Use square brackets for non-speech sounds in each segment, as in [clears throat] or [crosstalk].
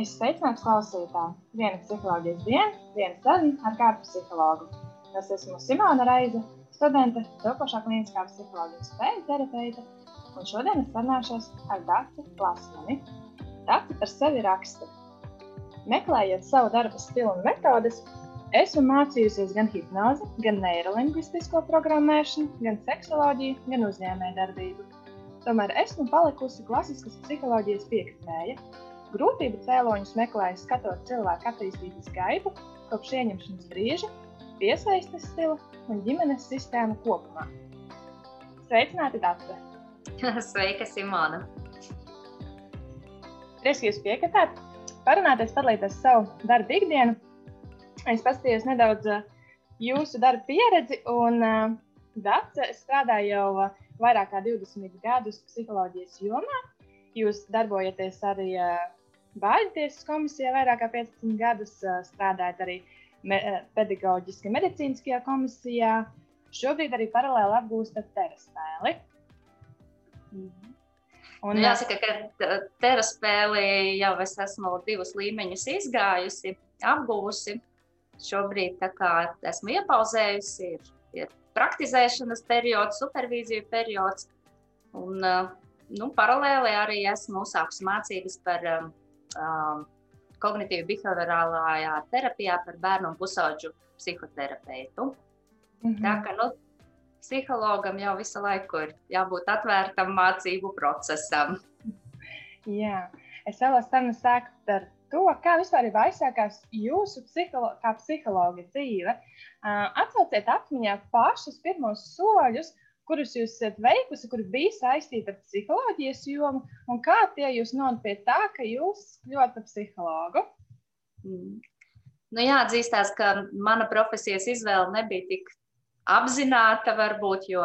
Es sveicinātu klausītāju. Viena psiholoģijas diena, viena saruna ar kādu psihologu. Es esmu Simona Reize, studente, topošā klīniskā psiholoģijas spēju terapeite, un šodien es sarunāšos ar Dārtu Plasmani. Dārta par sevi raksta. Meklējot savu darba stilu un metodes, esmu mācījusies gan hipnozi, gan neirolingvistisko programmēšanu, gan seksoloģiju, gan uzņēmējdarbību. Tomēr esmu palikusi klasiskas psiholoģijas piekritēja Grūtību cēloņus meklēju skatot cilvēku attīstības gaitu, kopš ieņemšanas brīža, piesaistes stila un ģimenes sistēmu kopumā. Sveicināti, Dārta! [laughs] Sveika, Simona! Prieks, ka jūs piekritāt, parunāties, padalīties savu darbu ikdienu. Es paskatījos nedaudz uh, jūsu darba pieredzi, un uh, Dārta strādā jau uh, vairāk kā 20 gadus psiholoģijas jomā. Jūs darbojaties arī Bāļu tiesas komisijā vairāk kā 15 gadus, strādājot arī me, pedagoģiski medicīniskajā komisijā. Šobrīd arī paralēli apgūstat teraspēli. Mhm. Un, nu, jāsaka, ka teraspēli jau es esmu divus līmeņus izgājusi, apgūsi. Šobrīd esmu iepauzējusi, ir, ir praktizēšanas periods, supervīzija periods. Un, nu, paralēli arī esmu uzsākusi mācības par um, um, kognitīvi behaviorālajā terapijā par bērnu un pusauģu psihoterapeitu. Mm -hmm. Tā kā nu, psihologam jau visu laiku ir jābūt atvērtam mācību procesam. Jā, es vēlos sarunu sākt ar to, kā vispār ir aizsākās jūsu psiholo psihologa dzīve. Uh, atcauciet atmiņā pašus pirmos soļus, kurus jūs esat veikusi, kuri bija saistīti ar psiholoģijas jomu, un kā tie jūs nonāca pie tā, ka jūs kļuvāt par psihologu? Mm. Nu, jāatzīstās, ka mana profesijas izvēle nebija tik apzināta, varbūt, jo,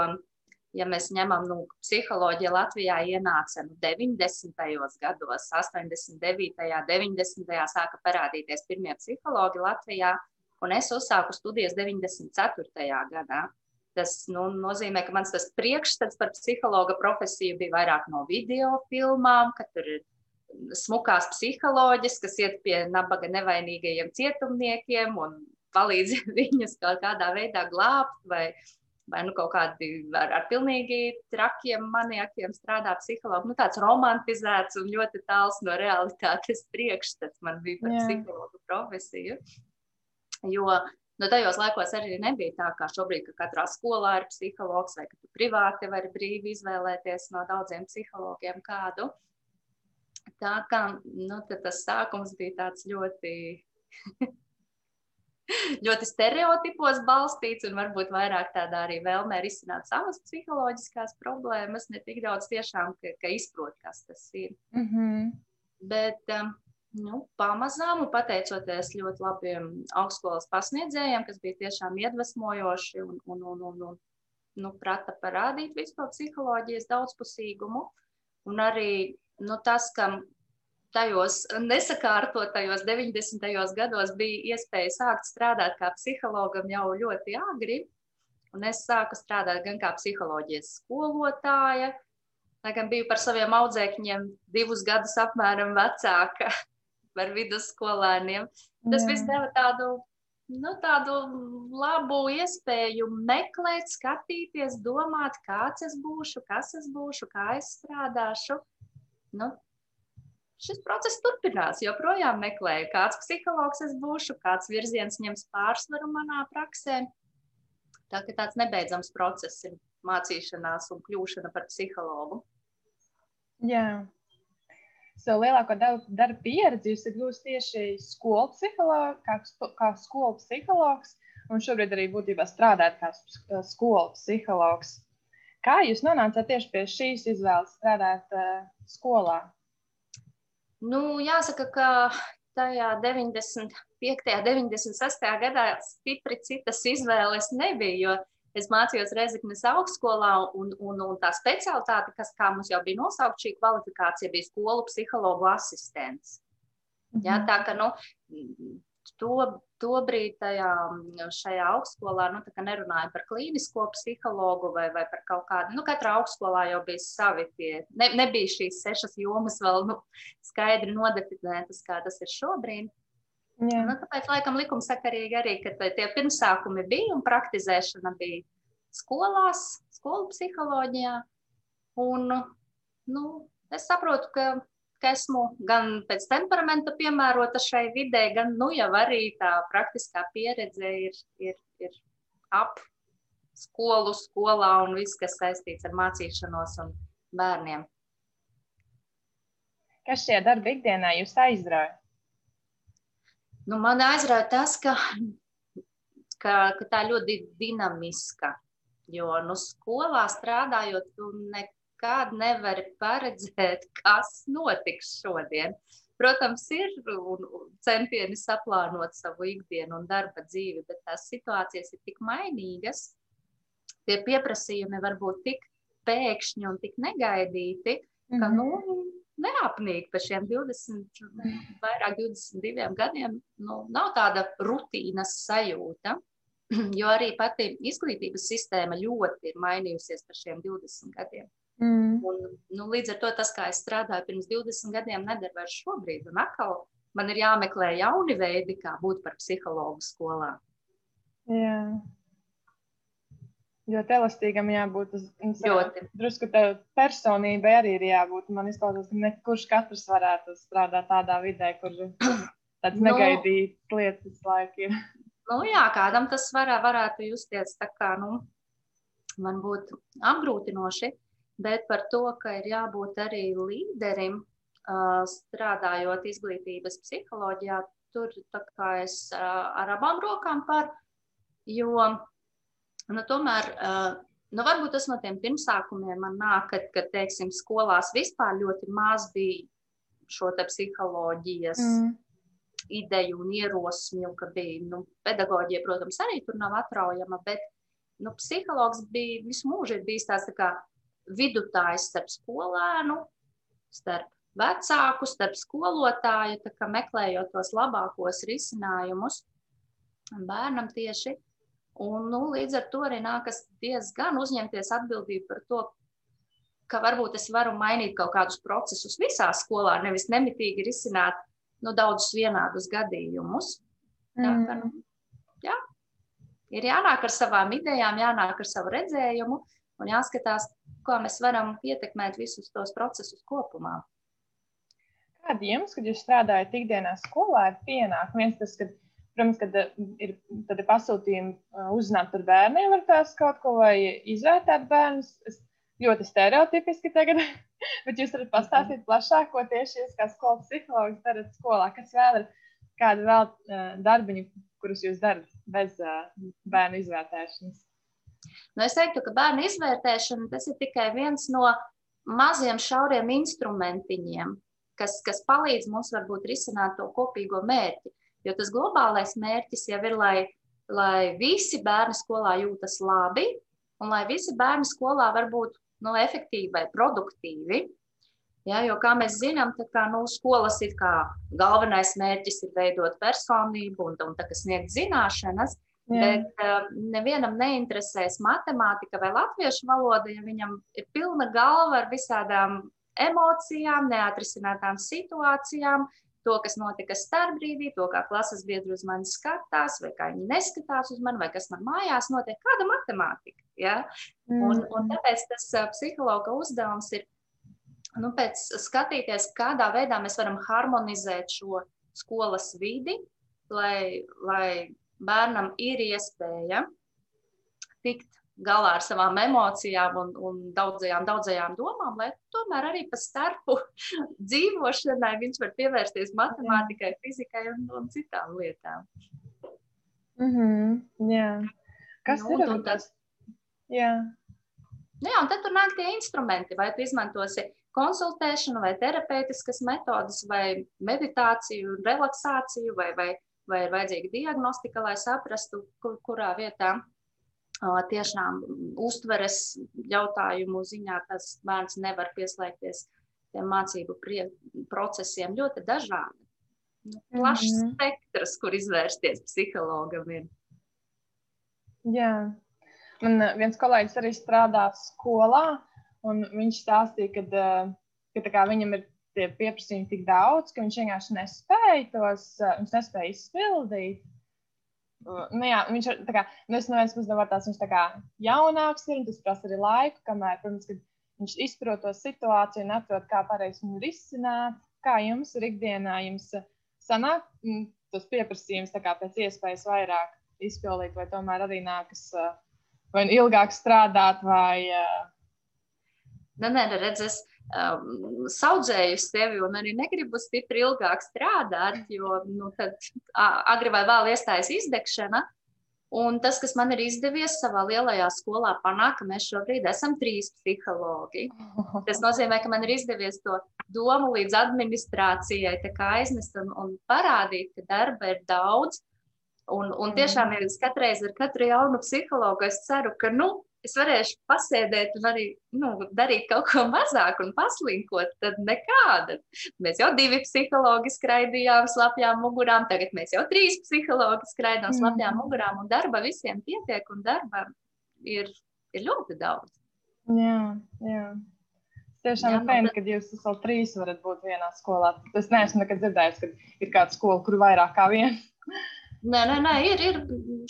ja mēs ņemam, nu, psiholoģija Latvijā ienāca nu, 90. gados, 89. un 90. sāka parādīties pirmie psihologi Latvijā, un es uzsāku studijas 94. gadā. Tas nu, nozīmē, ka mans priekšstats par psihologa profesiju bija vairāk no video filmām, ka tur ir smukās psiholoģijas, kas iet pie nabaga nevainīgajiem cietumniekiem un palīdz [laughs] viņus kaut kādā veidā glābt, vai, vai nu kaut kādi ar, ar pilnīgi trakiem maniakiem strādā psihologi. Nu, tāds romantizēts un ļoti tāls no realitātes priekšstats man bija par Jā. psihologu profesiju. Jo Nu, tajos laikos arī nebija tā, kā šobrīd, ka katrā skolā ir psihologs, vai ka tu privāti vari brīvi izvēlēties no daudziem psihologiem kādu. Tā kā nu, tas sākums bija tāds ļoti, [laughs] ļoti stereotipos balstīts, un varbūt vairāk tādā arī vēlmē risināt savas psiholoģiskās problēmas, ne tik daudz tiešām, ka, ka izprot, kas tas ir. Mm -hmm. Bet, um, nu, pamazām, un pateicoties ļoti labiem augstskolas pasniedzējiem, kas bija tiešām iedvesmojoši un, un, un, un, un nu, prata parādīt visu to psiholoģijas daudzpusīgumu. Un arī nu, tas, ka tajos nesakārtotajos 90. gados bija iespēja sākt strādāt kā psihologam jau ļoti agri. Un es sāku strādāt gan kā psiholoģijas skolotāja, gan biju par saviem audzēkņiem divus gadus apmēram vecāka par vidusskolēniem. Tas viss deva tādu, nu, tādu labu iespēju meklēt, skatīties, domāt, kāds es būšu, kas es būšu, kā es strādāšu. Nu, šis process turpinās. Joprojām meklēju, kāds psihologs es būšu, kāds virziens ņems pārsvaru manā praksē. Tā kā tāds nebeidzams process ir mācīšanās un kļūšana par psihologu. Jā, savu lielāko darba pieredzi jūs gūstat tieši skolu psihologs, kā, kā skolu psihologs, un šobrīd arī būtībā strādājat kā skolu psihologs. Kā jūs nonācāt tieši pie šīs izvēles strādāt uh, skolā? Nu, jāsaka, ka tajā 95. un 96. gadā stipri citas izvēles nebija. Jo Es mācījos Rezeknes augstskolā, un, un, un tā specialitāte, kas, kā mums jau bija nosaukta, šī kvalifikācija bija skolu psihologu asistents. Mm -hmm. ja, tā kā nu, to, to brīdi tajā, šajā augstskolā nu, nerunāju par klīnisko psihologu vai, vai par kaut kādu. Nu, katrā augstskolā jau bija savi tie, ne, nebija šīs sešas jomas vēl nu, skaidri nodefinētas, kā tas ir šobrīd. Jā. Nu, tāpēc, laikam, likumsakarīgi arī, ka tie pirmsākumi bija un praktizēšana bija skolās, skolu psiholoģijā. Un, nu, es saprotu, ka ka esmu gan pēc temperamenta piemērota šai vidē, gan nu jau arī tā praktiskā pieredze ir, ir, ir ap skolu, skolā un viss, kas saistīts ar mācīšanos un bērniem. Kas šajā darba ikdienā jūs aizrauja? Nu, man aizrauja tas, ka, ka, ka tā ļoti dinamiska. Jo nu, skolā strādājot, tu ne, nekad nevari paredzēt, [laughs] kas notiks šodien. Protams, ir centieni saplānot savu ikdienu un darba dzīvi, bet tās situācijas ir tik mainīgas, tie pieprasījumi var būt tik pēkšņi un tik negaidīti, ka mm -hmm. nu, neapnīk pēc šiem 20, vairāk 22 gadiem. Nu, nav tāda rutīnas sajūta, [clears throat] jo arī pati izglītības sistēma ļoti ir mainījusies par šiem 20 gadiem. Mm. Un, nu, līdz ar to tas, kā es strādāju pirms 20 gadiem, neder vairs šobrīd. Un atkal man ir jāmeklē jauni veidi, kā būt par psihologu skolā. Jā. Ļoti elastīgam jābūt. Ļoti. Drusku tā personībai arī ir jābūt. Man izklausās, ka ne kurš katrs varētu strādāt tādā vidē, kur [clears throat] tāds nu, negaidīts lietas laika ir. Nu jā, kādam tas varā, varētu justies tā kā, nu, man būtu apgrūtinoši. Bet par to, ka ir jābūt arī līderim, strādājot izglītības psiholoģijā, tur es ar abām rokām par, jo nu, tomēr, nu, varbūt tas no tiem pirmsākumiem man nāk, kad, kad teiksim, skolās vispār ļoti maz bija šo psiholoģijas mm. ideju un ierosmju, ka bija, nu, pedagoģija, protams, arī tur nav atraujama, bet, nu, psihologs bija visu mūžu bijis tās tā kā vidutājs starp skolēnu, starp vecāku, starp skolotāju, meklējot tos labākos risinājumus bērnam tieši. Un, nu, līdz ar to arī nākas diezgan uzņemties atbildību par to, ka varbūt es varu mainīt kaut kādus procesus visā skolā, nevis nemitīgi risināt nu, daudzus vienādus gadījumus. Mm. Tā, nu, jā, ir jānāk ar savām idejām, jānāk ar savu redzējumu un jāskatās, kā mēs varam ietekmēt visus tos procesus kopumā. Kādi jums, kad jūs strādājat ikdienā skolā, ir pienākumi? Viens tas, ka, protams, kad uh, ir, ir pasūtījumi uh, uzzināt par bērniem, var tās kaut ko vai izvērtēt bērnus. Es ļoti stereotipiski tagad, [laughs] bet jūs varat pastāstīt plašāk, ko tieši jūs kā skolas psihologs darat skolā, kas vēl ir kādi vēl uh, darbiņi, kurus jūs darat bez bērnu izvērtēšanas. Nu, es teiktu, ka bērnu izvērtēšana tas ir tikai viens no maziem šauriem instrumentiņiem, kas, kas palīdz mums varbūt risināt to kopīgo mērķi. Jo tas globālais mērķis jau ir, lai, lai visi bērni skolā jūtas labi un lai visi bērni skolā var būt nu, efektīvi vai produktīvi. Ja, jo, kā mēs zinām, kā, nu, skolas ir galvenais mērķis ir veidot personību un, un tā, sniegt zināšanas, Jā. Bet uh, nevienam neinteresēs matemātika vai latviešu valoda, ja viņam ir pilna galva ar visādām emocijām, neatrisinātām situācijām, to, kas notika starpbrīdī, to, kā klases biedri uz mani skatās, vai kā viņi neskatās uz mani, vai kas man mājās notiek, kāda matemātika. Ja? Mm. Un, un tāpēc tas uh, psihologa uzdevums ir nu, skatīties, kādā veidā mēs varam harmonizēt šo skolas vidi, lai, lai bērnam ir iespēja tikt galā ar savām emocijām un, un daudzajām, daudzajām domām, lai tomēr arī pa starpu [laughs] dzīvošanai viņš var pievērsties matemātikai, fizikai un, un citām lietām. Mm -hmm, jā. Kas nu, ir tas? Jā. Nu jā, un tad tur nāk tie instrumenti, vai tu izmantosi konsultēšanu, vai terapeitiskas metodas, vai meditāciju, relaksāciju, vai, vai vai ir vajadzīga diagnostika, lai saprastu, kur, kurā vietā tiešām uztveres jautājumu ziņā tas bērns nevar pieslēgties tiem mācību procesiem ļoti dažādi. nu, plašs mm -hmm. spektrs, kur izvērsties psihologam. Ir. Jā, man viens kolēģis arī strādā skolā, un viņš stāstīja, ka, ka viņam ir tie pieprasījumi tik daudz, ka viņš vienkārši nespēja tos, viņš nespēja izpildīt. Nu, jā, viņš ir tā kā, nu, es no vienas puses varu tās, viņš tā kā jaunāks ir, un tas prasa arī laiku, kamēr, protams, kad viņš izprot to situāciju un atrod, kā pareizi viņu risināt. Kā jums ir ikdienā, jums sanāk tos pieprasījums pēc iespējas vairāk izpildīt, vai tomēr arī nākas vai nu ilgāk strādāt, vai. Nu, nē, redz, es um, saudzēju sevi un arī negribu stipri ilgāk strādāt, jo nu, tad agri vai vēl iestājas izdegšana. Un tas, kas man ir izdevies savā lielajā skolā, panākt, ka mēs šobrīd esam trīs psihologi. [laughs] Tas nozīmē, ka man ir izdevies to domu līdz administrācijai aiznest un, un parādīt, ka darba ir daudz. Un, un tiešām, ja es katreiz ar katru jaunu psihologu es ceru, ka nu, es varēšu pasēdēt un arī nu, darīt kaut ko mazāk un paslinkot, tad nekāda. Mēs jau divi psihologi skraidījām slapjām mugurām, tagad mēs jau trīs psihologi skraidām slapjām mm. mugurām, un darba visiem pietiek, un darba ir, ir ļoti daudz. Jā, jā. Tiešām ir fēni, ka jūs vēl trīs varat būt vienā skolā. Es neesmu nekad dzirdējis, ka ir kāda skola, kur vairāk kā viena. Nē, nē, nē, ir, ir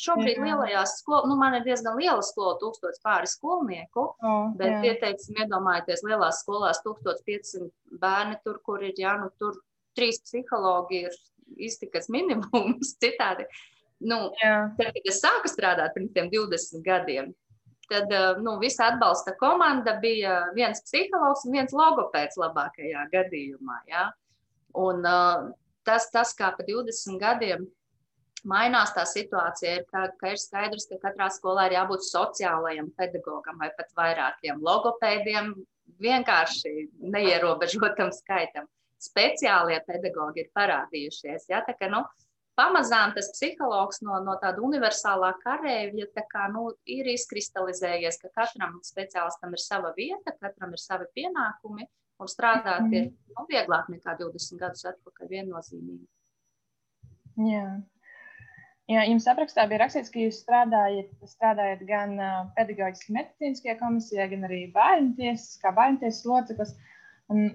šobrīd jā. lielajās skolās, nu, man ir diezgan liela skola, tūkstots pāri skolnieku, oh, bet jā. ieteiksim, iedomājieties, lielās skolās 1500 bērni tur, kur ir, jā, nu, tur trīs psihologi ir iztikas minimums [laughs] citādi. Nu, tad, kad es sāku strādāt pirms tiem 20 gadiem, tad eh, nu, visa atbalsta komanda bija viens psihologs un viens logopēds labākajā gadījumā. Ja? Un, uh, tas, tas, kā pa 20 gadiem mainās tā situācija, ir, ka, ka ir skaidrs, ka katrā skolā ir jābūt sociālajam pedagogam vai pat vairākiem logopēdiem, vienkārši neierobežotam skaitam. Speciālie pedagogi ir parādījušies. Ja? Tā, ka, nu, pamazām tas psihologs no, no tāda universālā karavīra kā, nu, ir izkristalizējies, ka katram speciālistam ir sava vieta, katram ir savi pienākumi, un strādāt mm. ir nu, vieglāk nekā 20 gadus atpakaļ viennozīmīgi. Jā. Jā, jums aprakstā bija rakstīts, ka jūs strādājat, strādājat gan pedagoģiski medicīniskajā komisijā, gan arī bērnu tiesas, kā bērnu tiesas loceklis.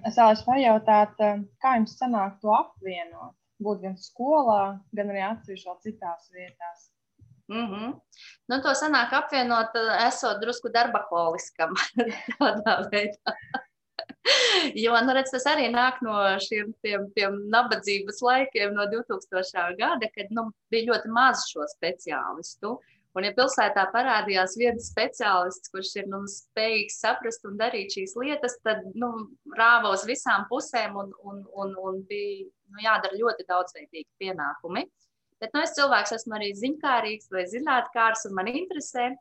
Es vēlos pajautāt, kā jums sanāk to apvienot? Būt gan skolā, gan arī atsevišķi citās vietās. Mm -hmm. nu, to sanāk apvienot, esot drusku darbaholiskam [laughs] tādā veidā. [laughs] Jo nu, redz, tas arī nāk no šiem tiem, tiem nabadzības laikiem, no 2000. gada, kad nu, bija ļoti maz šo speciālistu. Un, ja pilsētā parādījās viens speciālists, kurš ir nu, spējīgs saprast un darīt šīs lietas, tad nu, rāva uz visām pusēm un, un, un, un bija nu, jādara ļoti daudzveidīgi pienākumi. Bet nu, es cilvēks esmu arī ziņkārīgs vai zinātnēkārs, un man interesē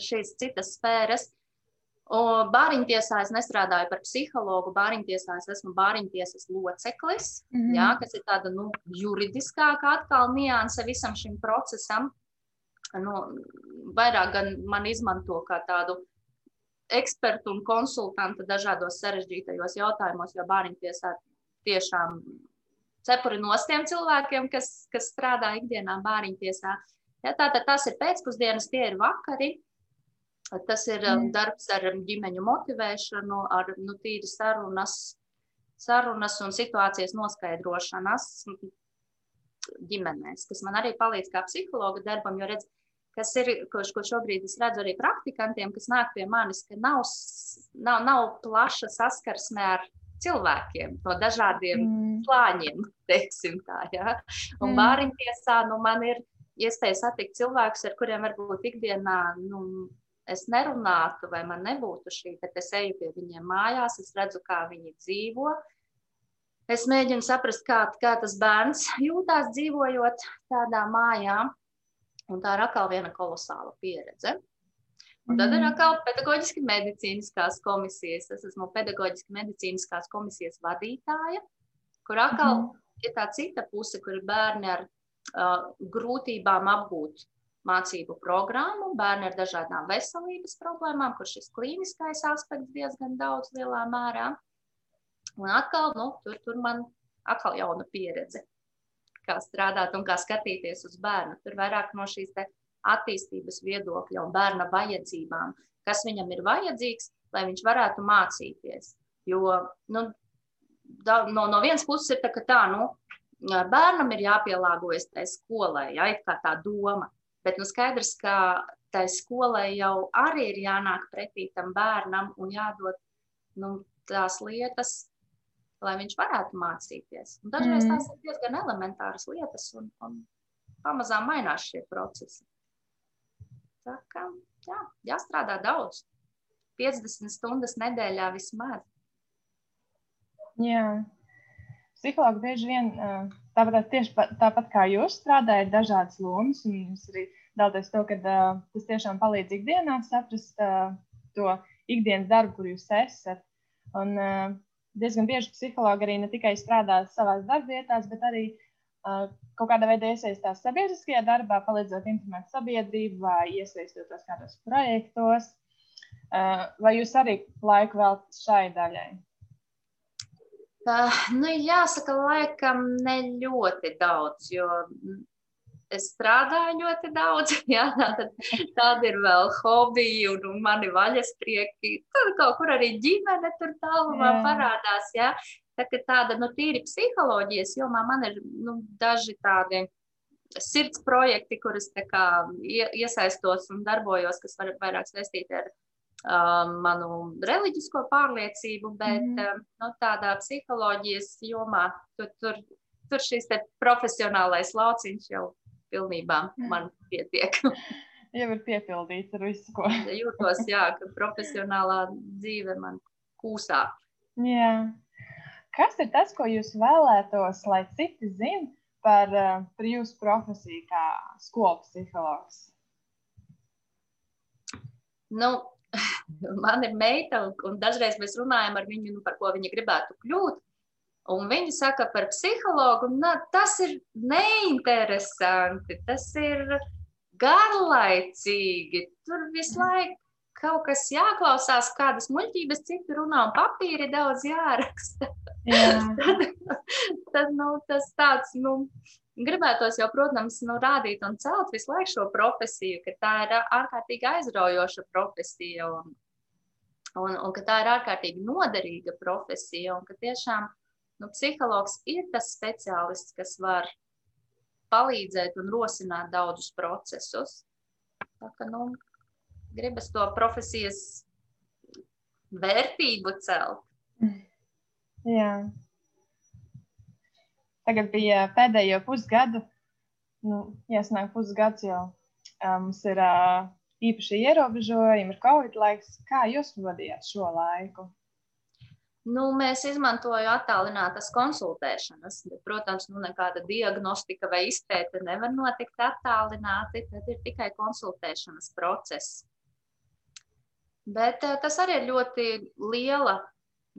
šīs citas sfēras. Bāriņtiesā es nestrādāju par psihologu. Bāriņtiesā es esmu bāriņtiesas loceklis, mm -hmm. jā, kas ir tāda nu, juridiskāka atkal nianse visam šim procesam. Nu, vairāk gan man izmanto kā tādu ekspertu un konsultantu dažādos sarežģītajos jautājumos, jo bāriņtiesā tiešām cepuri no tiem cilvēkiem, kas, kas strādā ikdienā bāriņtiesā. Ja, tātad tas ir pēcpusdienas, tie ir vakari. Tas ir mm. darbs ar um, ģimeņu motivēšanu, ar nu, tīri sarunas, sarunas un situācijas noskaidrošanas ģimenēs, kas man arī palīdz kā psihologa darbam, jo redz, kas ir, ko, ko šobrīd es redzu arī praktikantiem, kas nāk pie manis, ka nav, nav, nav plaša saskarsme ar cilvēkiem no dažādiem mm. plāņiem, [laughs] teiksim tā, ja? Un mm. bāriņtiesā, nu, man ir iespēja satikt cilvēkus, ar kuriem varbūt ikdienā, nu, es nerunātu, vai man nebūtu šī, bet es eju pie viņiem mājās, es redzu, kā viņi dzīvo. Es mēģinu saprast, kā, kā tas bērns jūtās dzīvojot tādā mājā. Un tā ir atkal viena kolosāla pieredze. Un tad ir mhm. atkal pedagoģiski medicīniskās komisijas. Es esmu pedagoģiski medicīniskās komisijas vadītāja, kur atkal mm. ir tā cita puse, kur ir bērni ar uh, grūtībām apgūt mācību programmu, bērni ar dažādām veselības problēmām, kur šis klīniskais aspekts diezgan daudz lielā mērā. Un atkal, nu, tur, tur man atkal jauna pieredze. kā strādāt un kā skatīties uz bērnu. Tur vairāk no šīs attīstības viedokļa un bērna vajadzībām, kas viņam ir vajadzīgs, lai viņš varētu mācīties. Jo nu, da, no, no vienas puses ir tā, ka tā, nu, bērnam ir jāpielāgojas tai skolai, ja kā tā doma. Bet nu, skaidrs, ka tai skolai jau arī ir jānāk pretī tam bērnam un jādod nu, tās lietas, lai viņš varētu mācīties. Un dažreiz mm. tās ir diezgan elementāras lietas, un, un pamazām mainās šie procesi. Tā kā jā, jāstrādā daudz. 50 stundas nedēļā vismaz. Jā. Psihologi bieži vien tāpat, tieši tāpat kā jūs strādājat, dažādas lomas, jūs arī dalāties to, ka tas tiešām palīdz ikdienā saprast to ikdienas darbu, kur jūs esat. Un diezgan bieži psihologi arī ne tikai strādā savā darbvietās, bet arī kaut kādā veidā iesaistās sabiedriskajā darbā, palīdzot informēt sabiedrību vai iesaistoties kādos projektos. Vai jūs arī laiku veltat šai daļai? Uh, nu, jāsaka, laikam ne ļoti daudz, jo es strādāju ļoti daudz. [laughs] Jā, tad, tāda ir vēl hobija un, un mani vaļasprieki. Tur kaut kur arī ģimene tur tālumā jā. parādās. Jā. Tā, tāda nu, tīri psiholoģijas jomā man ir nu, daži tādi sirds projekti, kurus iesaistos un darbojos, kas var, vairāk saistīti ar um, manu reliģisko pārliecību, bet mm. um, nu, tādā psiholoģijas jomā tur, tur, tur šis profesionālais lauciņš jau pilnībā man pietiek. [laughs] Jau ir piepildīts ar visu, ko. [laughs] Jūtos, jā, ka profesionālā dzīve man kūsā. Jā. Kas ir tas, ko jūs vēlētos, lai citi zina par, eh, par jūsu profesiju kā skolu psihologs? Nu, [laughs] man ir meita, un dažreiz mēs runājam ar viņu, nu, par ko viņa gribētu kļūt. Un viņi saka par psihologu, na, tas ir neinteresanti, tas ir garlaicīgi. Tur visu laiku kaut kas jāklausās, kādas muļķības citi runā, un papīri daudz jāraksta. Jā. [laughs] tad, tad nu, tas tāds, nu, gribētos jau, protams, nu, rādīt un celt visu laiku šo profesiju, ka tā ir ārkārtīgi aizraujoša profesija un, un, un ka tā ir ārkārtīgi noderīga profesija un ka tiešām nu, psihologs ir tas speciālists, kas var palīdzēt un rosināt daudzus procesus. Tā kā, nu, gribas to profesijas vērtību celt. Jā. Tagad bija pēdējo pusgadu, nu, jāsnāk pusgads jau. Mums ir uh, īpaši ierobežojumi, ir Covid laiks. Kā jūs vadījāt šo laiku? Nu, mēs izmantojam attālinātas konsultēšanas, protams, nu, nekāda diagnostika vai izpēte nevar notikt attālināti. Tad ir tikai konsultēšanas process. Bet tas arī ir ļoti liela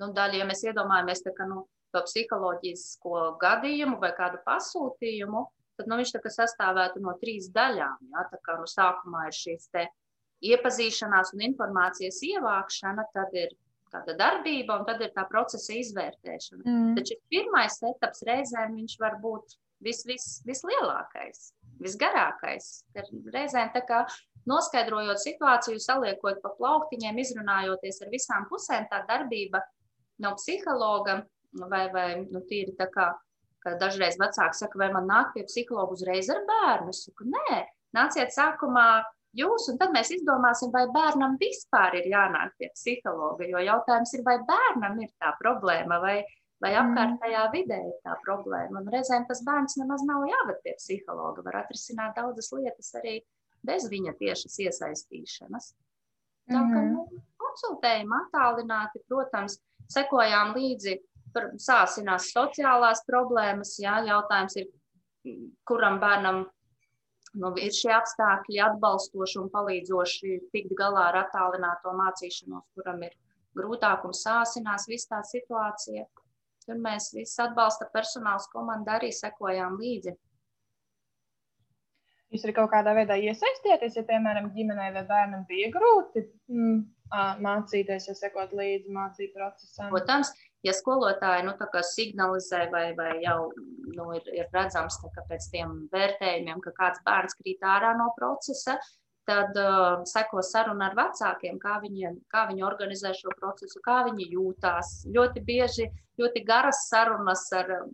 nu, daļa, ja mēs iedomājamies tā, ka, nu, to psiholoģisko gadījumu vai kādu pasūtījumu, tad nu, viņš sastāvētu no trīs daļām. Ja? Tā kā nu, sākumā ir šīs iepazīšanās un informācijas ievākšana, tad ir tāda darbība, un tad ir tā procesa izvērtēšana. Mm. Taču pirmais etaps reizēm viņš var būt vis, vis, vislielākais, visgarākais. Reizēm tā kā noskaidrojot situāciju, saliekot pa plauktiņiem, izrunājoties ar visām pusēm, tā darbība no psihologa vai, vai nu, tīri tā kā. Dažreiz vecāki saka, vai man nāk pie psihologa uzreiz ar bērnu. Es saku, nē, nāciet sākumā jūs, un tad mēs izdomāsim, vai bērnam vispār ir jānāk pie psihologa. Jo jautājums ir, vai bērnam ir tā problēma, vai, vai mm. apkārtējā vidē ir tā problēma. Un reizēm tas bērns nemaz nav jāved pie psihologa. Var atrisināt daudzas lietas arī bez viņa tiešas iesaistīšanas. Tā kā mm. nu, konsultējam attālināti, protams, sekojām līdzi, sāsinās sociālās problēmas. Jā, jautājums ir, kuram bērnam nu, ir šie apstākļi atbalstoši un palīdzoši tikt galā ar attālināto mācīšanos, kuram ir grūtāk un sāsinās viss tā situācija. Tur mēs visi atbalsta personāls komanda arī sekojām līdzi. Jūs arī kaut kādā veidā iesaistieties, ja, piemēram, ģimenei vai bērnam bija grūti mm, mācīties, ja sekot līdzi mācību procesam? Protams, ja skolotāji nu, signalizē vai, vai jau nu, ir, ir redzams ka pēc tiem vērtējumiem, ka kāds bērns krīt ārā no procesa, tad uh, seko saruna ar vecākiem, kā viņi, kā viņi organizē šo procesu, kā viņi jūtās. Ļoti bieži ļoti garas sarunas ar um,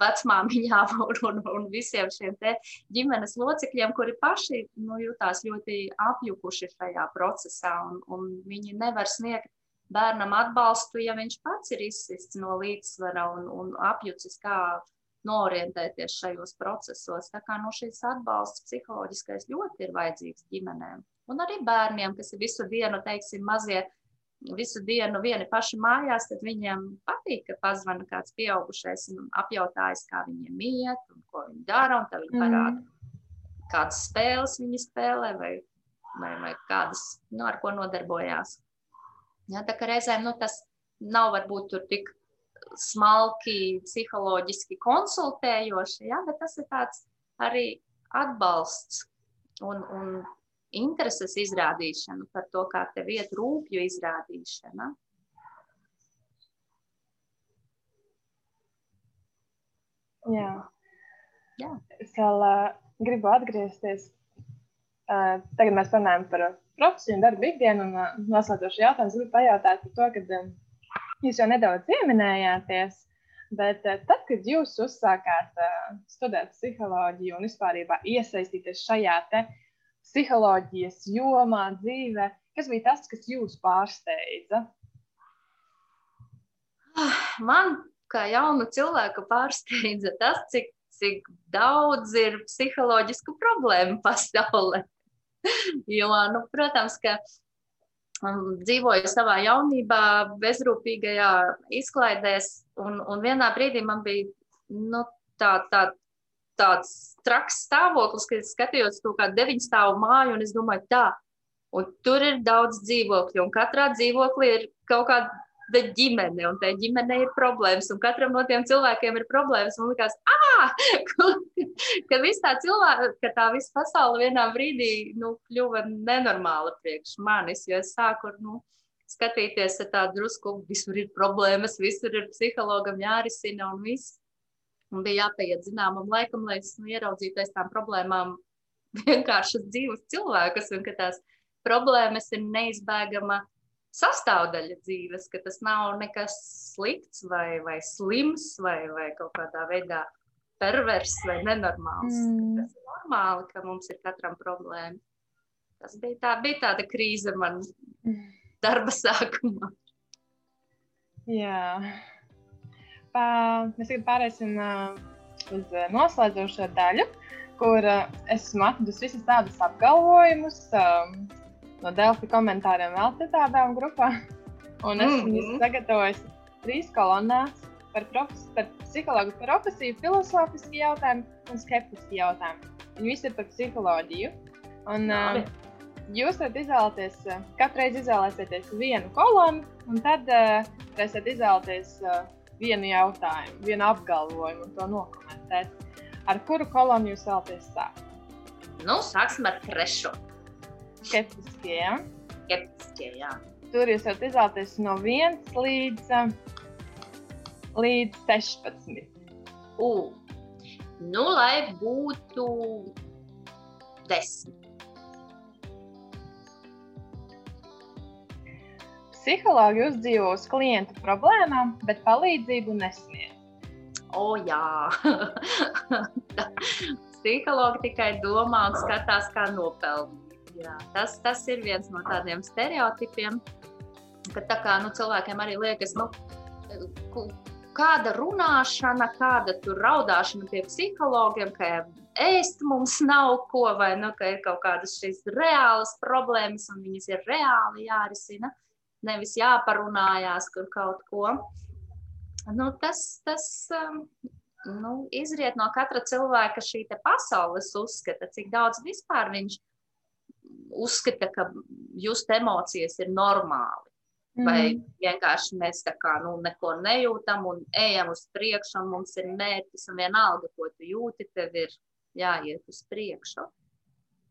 vecmāmiņām un, un, un visiem šiem ģimenes locekļiem, kuri paši nu, jutās ļoti apjukuši šajā procesā, un, un viņi nevar sniegt bērnam atbalstu, ja viņš pats ir izsists no līdzsvara un, un apjucis, kā norientēties šajos procesos. Tā kā no šīs atbalsts psiholoģiskais ļoti ir vajadzīgs ģimenēm. Un arī bērniem, kas ir visu dienu, teiksim, mazie, visu dienu vieni paši mājās, tad viņiem patīk, ka pazvana kāds pieaugušais un apjautājas, kā viņiem iet un ko viņi dara, un tad viņi parāda, mm. kādas spēles viņi spēlē vai, vai, vai kādas, nu, ar ko nodarbojās. Ja, tā kā reizēm nu, tas nav varbūt tik smalki, psiholoģiski konsultējoši, ja, bet tas ir tāds arī atbalsts un, un intereses izrādīšana par to, kā tev iet rūpju izrādīšana. Jā. Jā. Es vēl uh, gribu atgriezties. Uh, tagad mēs runājam par profesiju un darbu ikdienu. Un, noslēdzošu jautājumu, gribu pajautāt par to, um, jūs jau nedaudz pieminējāties. Bet tad, kad jūs uzsākāt studēt psiholoģiju un vispār iesaistīties šajā psiholoģijas jomā, dzīvē, kas bija tas, kas jūs pārsteidza? Man, kā jaunu cilvēku, pārsteidza tas, cik, cik daudz ir psiholoģisku problēmu pasaulē. [laughs] jo, nu, protams, ka um, dzīvoju savā jaunībā, bezrūpīgajā izklaidēs, un, un vienā brīdī man bija nu, tā, tā, tāds traks stāvoklis, kad es skatījos to kā deviņu stāvu māju, un es domāju, tā, un tur ir daudz dzīvokļu, un katrā dzīvoklī ir kaut kāda ģimene, un tai ģimenei ir problēmas, un katram no tiem cilvēkiem ir problēmas. Man liekas, ah, [laughs] ka viss tā cilvēka, ka tā visa pasaule vienā brīdī nu, kļuva nenormāla priekš manis, jo es sāku nu, skatīties ar tādu drusku, visur ir problēmas, visur ir psihologam jārisina un viss. Un bija jāpaiet zināmam laikam, lai es nu, ieraudzītu aiz tām problēmām vienkāršas dzīves cilvēkus, un ka tās problēmas ir neizbēgama sastāvdaļa dzīves, ka tas nav nekas slikts vai, vai slims vai, vai kaut kādā veidā pervers vai nenormāls. Mm. Tas ir normāli, ka mums ir katram problēma. Tas bija, tā, bija tāda krīze man [laughs] darba sākumā. Jā. Pā, mēs tagad pārēsim uh, uz noslēdzošo daļu, kur uh, esmu atradusi visas tādas apgalvojumus, um, no Delfi komentāriem vēl citā bērnu grupā. Un es mm -hmm. sagatavoju trīs kolonnās par, profes, par psihologu profesiju, filozofisku jautājumu un skeptisku jautājumu. Viņi visi ir par psiholoģiju. Un, uh, jūs varat izvēlēties, uh, katru reizi izvēlēsieties vienu kolonu, un tad uh, varēsiet izvēlēties uh, vienu jautājumu, vienu apgalvojumu un to nokomentēt. Ar kuru kolonu jūs vēlaties sākt? Nu, sāksim ar trešo. Skeptiskie. Ja? Skeptiskie, jā. Tur jūs varat izvēlēties no 1 līdz, līdz 16. Uh. Nu, lai būtu 10. Psihologi uzdzīvo uz klientu problēmām, bet palīdzību nesniedz. O, jā, [laughs] psihologi tikai domā un skatās, kā nopelnīt. Jā, tas, tas ir viens no tādiem stereotipiem, ka tā kā nu, cilvēkiem arī liekas, nu, kāda runāšana, kāda tur raudāšana pie psihologiem, ka ēst mums nav ko, vai nu, ka ir kaut kādas šīs reālas problēmas un viņas ir reāli jārisina, nevis jāparunājās kur kaut ko. Nu, tas tas um, nu, izriet no katra cilvēka šī pasaules uzskata, cik daudz vispār viņš ir uzskata, ka just emocijas ir normāli. Mm. Vai vienkārši mēs tā kā nu, neko nejūtam un ejam uz priekšu, un mums ir mērķis, un vienalga, ko tu jūti, tev ir jāiet uz priekšu.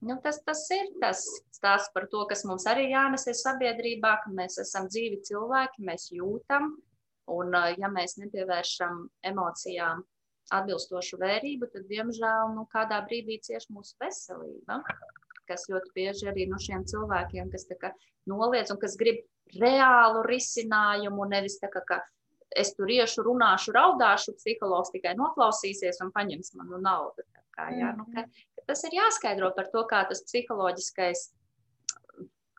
Nu, tas, tas ir tas stāsts par to, kas mums arī jānes ir sabiedrībā, ka mēs esam dzīvi cilvēki, mēs jūtam, Un, ja mēs nepievēršam emocijām atbilstošu vērību, tad, diemžēl, nu, kādā brīdī cieš mūsu veselība. Kas ļoti bieži arī no šiem cilvēkiem, kas noliedz un kas grib reālu risinājumu, nevis tā kā, ka es tur iešu, runāšu, raudāšu, psihologs tikai noklausīsies un paņems manu naudu. Kā, jā, nu, ka, ka tas ir jāskaidro par to, kā tas psiholoģiskais,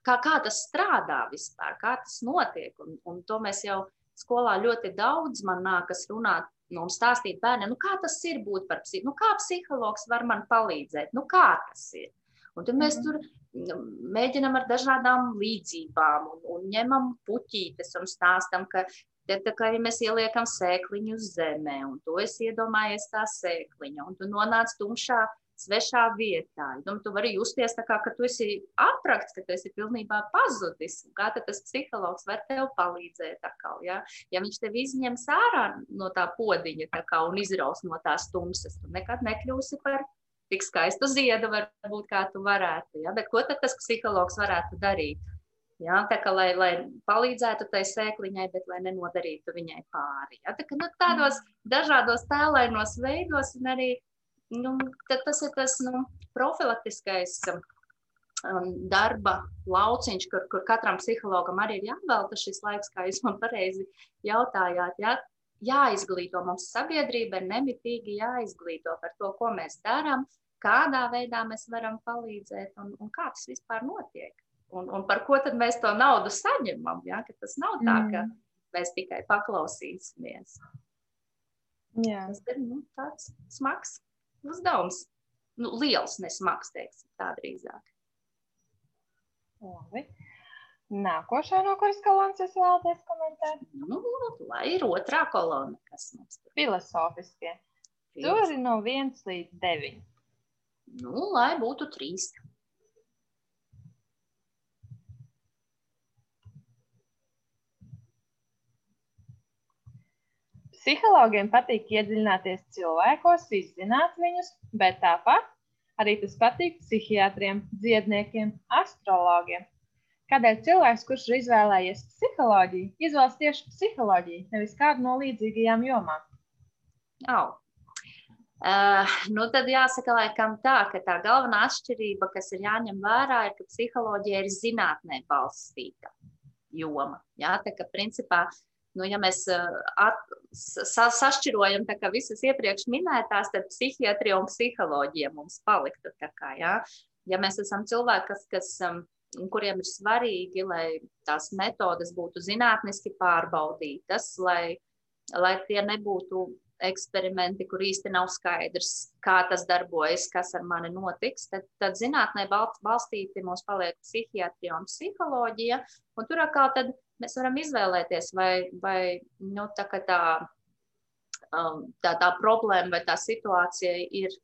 kā, kā tas strādā vispār, kā tas notiek. Un, un to mēs jau skolā ļoti daudz man nākas runāt, nu, un stāstīt bērniem, nu, kā tas ir būt par psihologu, nu, kā psihologs var man palīdzēt, nu, kā tas ir. Un tad mēs mm -hmm. tur nu, mēģinām ar dažādām līdzībām, un, un ņemam puķītes un stāstam, ka Tad, tā kā ja mēs ieliekam sēkliņu uz zemē, un to es iedomājos kā sēkliņa, un tu nonāc tumšā, svešā vietā. Un tu vari justies tā, kā, ka tu esi aprakts, ka tu esi pilnībā pazudis. Kā tas psihologs var tev palīdzēt? Atkal, ja? ja viņš tev izņems ārā no tā podiņa kā, un izraus no tās tumsas, tu nekad nekļūsi par tik skaistu ziedu, varbūt kā tu varētu. Ja? Bet ko tad tas psihologs varētu darīt? Ja, tā kā lai, lai palīdzētu tai sēkliņai, bet lai nenodarītu viņai pāri. Ja, tā kā, nu, tādos dažādos tēlainos veidos, un arī nu, tas ir tas nu, profilaktiskais um, darba lauciņš, kur, kur katram psihologam arī ir jāvelta šis laiks, kā jūs man pareizi jautājāt. Ja? Jāizglīto mums sabiedrība, ir nemitīgi jāizglīto par to, ko mēs darām, kādā veidā mēs varam palīdzēt un, un kā tas vispār notiek. Un, un par ko tad mēs to naudu saņemam? Ja? Ka tas nav tā, ka mm. mēs tikai paklausīsimies. Jā. Tas ir nu, tāds smags uzdevums. Nu, liels, nesmags, teiksim, tā drīzāk. Labi. Nākošā, no kuras kolonas jūs vēlaties komentēt? Nu, lai ir otrā kolona, kas mums tur. Filosofiskie. Tur ir no 1 līdz 9. Nu, lai būtu 3. Psihologiem patīk iedziļināties cilvēkos, izzināt viņus, bet tāpat arī tas patīk psihiatriem, dziedniekiem, astrologiem. Kādēļ cilvēks, kurš ir izvēlējies psiholoģiju, izvēlas tieši psiholoģiju, nevis kādu no līdzīgajām jomām? Oh. Uh, nu tad jāsaka, laikam tā, ka tā galvenā atšķirība, kas ir jāņem vērā, ir, ka psiholoģija ir zinātnē balstīta joma. Jā, tā kā principā nu, ja mēs at, sa, sašķirojam visas iepriekš minētās, tad psihiatrija un psiholoģija mums paliktu. Kā, ja? ja mēs esam cilvēki, kas, kas, kuriem ir svarīgi, lai tās metodes būtu zinātniski pārbaudītas, lai, lai tie nebūtu eksperimenti, kur īsti nav skaidrs, kā tas darbojas, kas ar mani notiks, tad, tad zinātnē balstīti mums paliek psihiatrija un psiholoģija. Un tur atkal tad mēs varam izvēlēties, vai, vai nu, tā, tā, um, tā, tā problēma vai tā situācija ir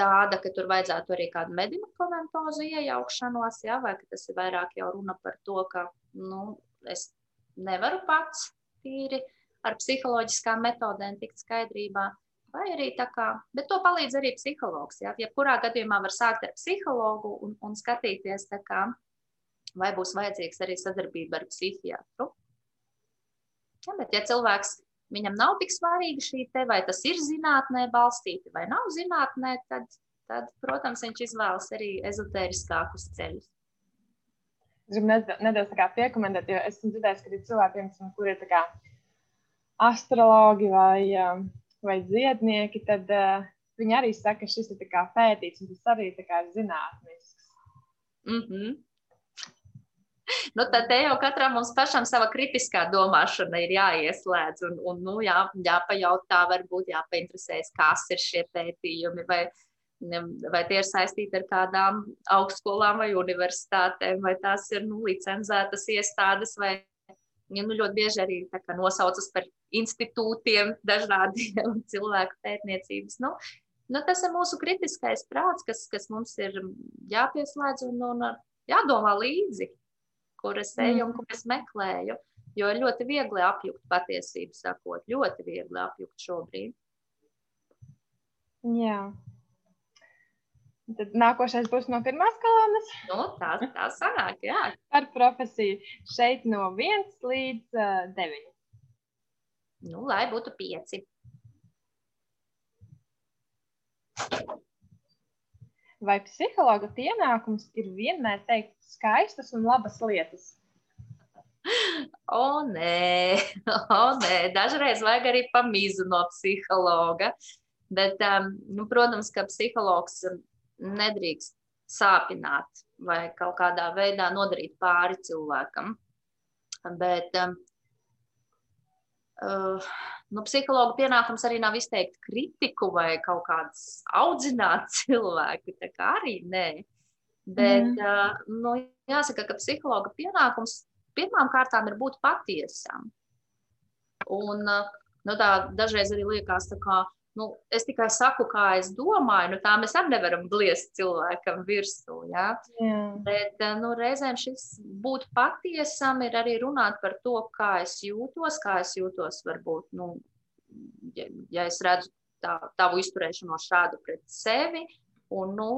tāda, ka tur vajadzētu arī kādu medikamentozu iejaukšanos, ja, vai tas ir vairāk jau runa par to, ka nu, es nevaru pats tīri ar psiholoģiskām metodēm tikt skaidrībā. Vai arī tā kā, bet to palīdz arī psihologs. Ja? Jebkurā gadījumā var sākt ar psihologu un, un skatīties, kā, vai būs vajadzīgs arī sadarbība ar psihiatru. Ja, bet, ja cilvēks viņam nav tik svarīga šī te, vai tas ir zinātnē balstīti vai nav zinātnē, tad, tad protams, viņš izvēlas arī ezotēriskākus ceļus. Es gribu nedaudz piekomentēt, jo esmu dzirdējis, ka ir cilvēki, kuriem ir astrologi vai, um, vai dziednieki, tad uh, viņi arī saka, ka šis ir pētīts un tas arī ir zinātnisks. Mm -hmm. [laughs] Nu, tad te jau katram mums pašam sava kritiskā domāšana ir jāieslēdz un, un nu, jā, jāpajautā, varbūt jāpainteresējas, kas ir šie pētījumi, vai, vai tie ir saistīti ar kādām augstskolām vai universitātēm, vai tās ir nu, licenzētas iestādes, vai ja, nu, ļoti bieži arī nosaucas par institūtiem dažādiem [laughs] cilvēku pētniecības. Nu, nu, tas ir mūsu kritiskais prāts, kas, kas mums ir jāpieslēdz un, un jādomā līdzi kur es eju un mm. kur es meklēju. Jo ir ļoti viegli apjukt patiesību, sakot, ļoti viegli apjukt šobrīd. Jā. Tad nākošais būs no pirmās kolonas. Nu, tā, tā sanāk, jā. Par profesiju. Šeit no 1 līdz uh, 9. nu, lai būtu pieci. Vai psihologa pienākums ir vienmēr teikt skaistas un labas lietas? O, nē, [laughs] o, nē. dažreiz vajag arī pamīzu no psihologa. Bet, um, nu, protams, ka psihologs nedrīkst sāpināt vai kaut kādā veidā nodarīt pāri cilvēkam. Bet um, nu, psihologa pienākums arī nav izteikt kritiku vai kaut kādus audzināt [laughs] cilvēku. Tā kā arī nē. Bet mm. uh, nu, jāsaka, ka psihologa pienākums pirmām kārtām ir būt patiesam. Un uh, nu, tā dažreiz arī liekas, ka nu, es tikai saku, kā es domāju, nu, tā mēs arī nevaram bliest cilvēkam virsū. Ja? Jā. Bet eh, nu, reizēm šis būt patiesam ir arī runāt par to, kā es jūtos, kā es jūtos varbūt, nu, ja, ja es redzu tā, tavu izturēšanos šādu pret sevi. Un, nu,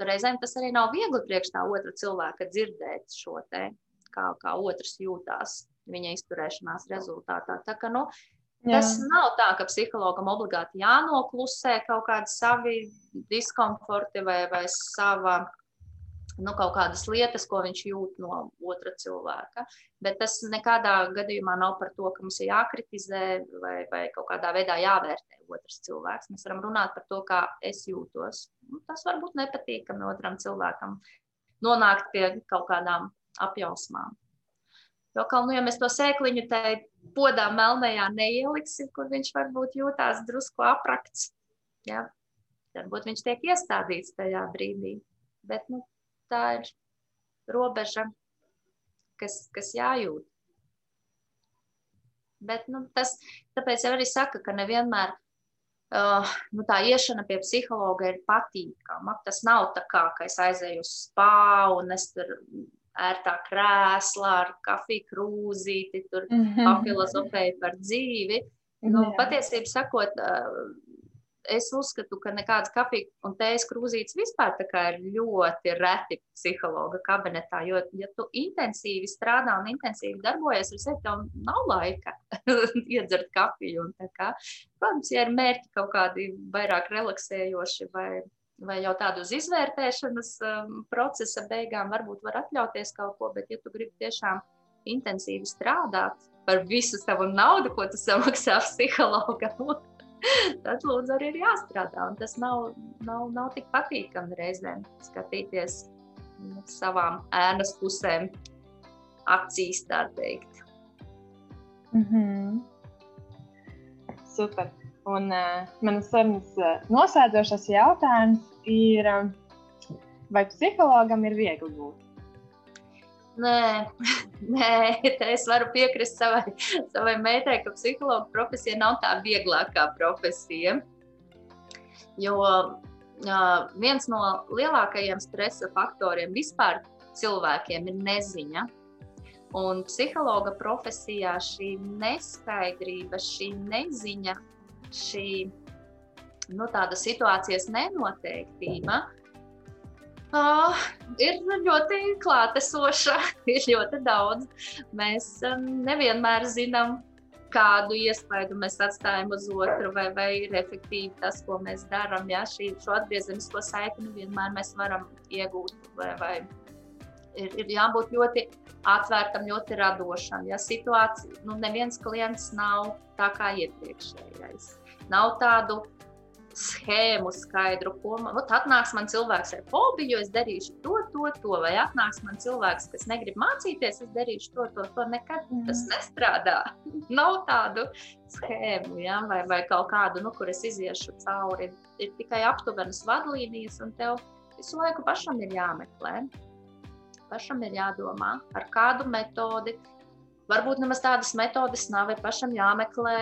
reizēm tas arī nav viegli priekš tā otra cilvēka dzirdēt šo te, kā, kā otrs jūtās viņa izturēšanās rezultātā. Tā ka, nu, Jā. Tas nav tā, ka psihologam obligāti jānoklusē kaut kādi savi diskomforti vai, vai sava, nu, kaut kādas lietas, ko viņš jūt no otra cilvēka. Bet tas nekādā gadījumā nav par to, ka mums ir jākritizē vai, vai kaut kādā veidā jāvērtē otrs cilvēks. Mēs varam runāt par to, kā es jūtos. Nu, tas var būt nepatīkami otram cilvēkam nonākt pie kaut kādām apjausmām. Jo, kā, nu, ja mēs to sēkliņu tajā podā melnajā neieliksim, kur viņš varbūt jūtās drusku aprakts, ja, varbūt viņš tiek iestādīts tajā brīdī. Bet nu, tā ir robeža, kas, kas jājūt. Bet, nu, tas, tāpēc arī saka, ka nevienmēr uh, nu, tā iešana pie psihologa ir patīkama. Tas nav tā kā, ka es aizēju uz spāru un es tur ērtā krēslā ar kafiju krūzīti, tur mm -hmm. papilozofēju par dzīvi. Nu, Jā. patiesībā sakot, es uzskatu, ka nekādas kafijas un tējas krūzītes vispār ir ļoti reti psihologa kabinetā. Jo, ja tu intensīvi strādā un intensīvi darbojies ar sevi, tev nav laika [laughs] iedzert kafiju. Kā, protams, ja ir mērķi kaut kādi vairāk relaksējoši vai vai jau tādu uz izvērtēšanas um, procesa beigām, varbūt var atļauties kaut ko, bet ja tu gribi tiešām intensīvi strādāt par visu savu naudu, ko tu samaksā [laughs] psihologam, [laughs] tad lūdzu arī ir jāstrādā. Un tas nav, nav, nav tik patīkami reizēm skatīties savām ēnas pusēm acīs, tā teikt. Mm -hmm. Super. Un uh, manas sarunas uh, noslēdzošais jautājums ir, um, vai psihologam ir viegli būt? Nē, [laughs] nē, es varu piekrist savai, savai meitai, ka psihologa profesija nav tā vieglākā profesija. Jo uh, viens no lielākajiem stresa faktoriem vispār cilvēkiem ir neziņa. Un psihologa profesijā šī neskaidrība, šī neziņa šī nu, tāda situācijas nenoteiktība uh, ir ļoti klātesoša, [laughs] ir ļoti daudz. Mēs um, nevienmēr zinām, kādu iespaidu mēs atstājam uz otru, vai, vai ir efektīvi tas, ko mēs darām. Ja? Šī, šo atgriezenisko saikni vienmēr mēs varam iegūt. Vai, vai ir, ir jābūt ļoti atvērtam, ļoti radošam. Ja situācija, nu, neviens klients nav tā kā iepriekšējais. Nav tādu schēmu skaidru, ko man ot, atnāks man cilvēks ar fobiju, jo es darīšu to, to, to, vai atnāks man cilvēks, kas negrib mācīties, es darīšu to, to, to. Nekad mm. tas nestrādā. [laughs] Nav tādu schēmu, ja? vai, vai kaut kādu, nu, kur es iziešu cauri. Ir tikai aptuvenas vadlīnijas, un tev visu laiku pašam ir jāmeklē. Pašam ir jādomā, ar kādu metodi. Varbūt nemaz tādas metodes nav, ir pašam jāmeklē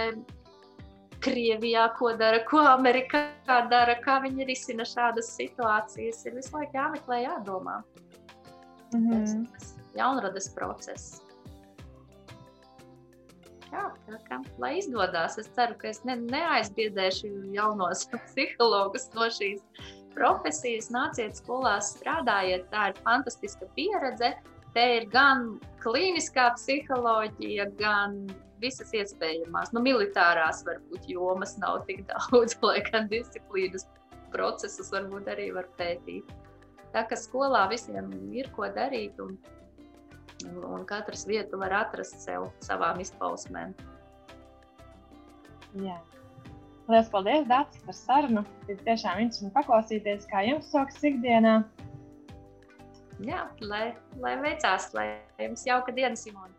Krievijā, ko dara, ko Amerikā dara, kā viņi risina šādas situācijas. Ir visu laiku jāmeklē, jādomā. Mm -hmm. Tas ir jaunradas process. Jā, tā kā lai izdodas. Es ceru, ka es ne, neaizbiedēšu jaunos [laughs] psihologus no šīs profesijas. Nāciet skolās, strādājiet. Tā ir fantastiska pieredze. Te ir gan klīniskā psiholoģija, gan visas iespējamās. Nu, militārās varbūt jomas nav tik [laughs] daudz, lai gan disciplīnas procesus varbūt arī var pētīt. Tā kā skolā visiem ir ko darīt, un, un katrs vietu var atrast sev savām izpausmēm. Jā. Lielas paldies, Dārts, par sarunu. Ir tiešām interesanti paklausīties, kā jums sokas ikdienā. Jā, lai, lai veicās, lai jums jauka diena, Simona.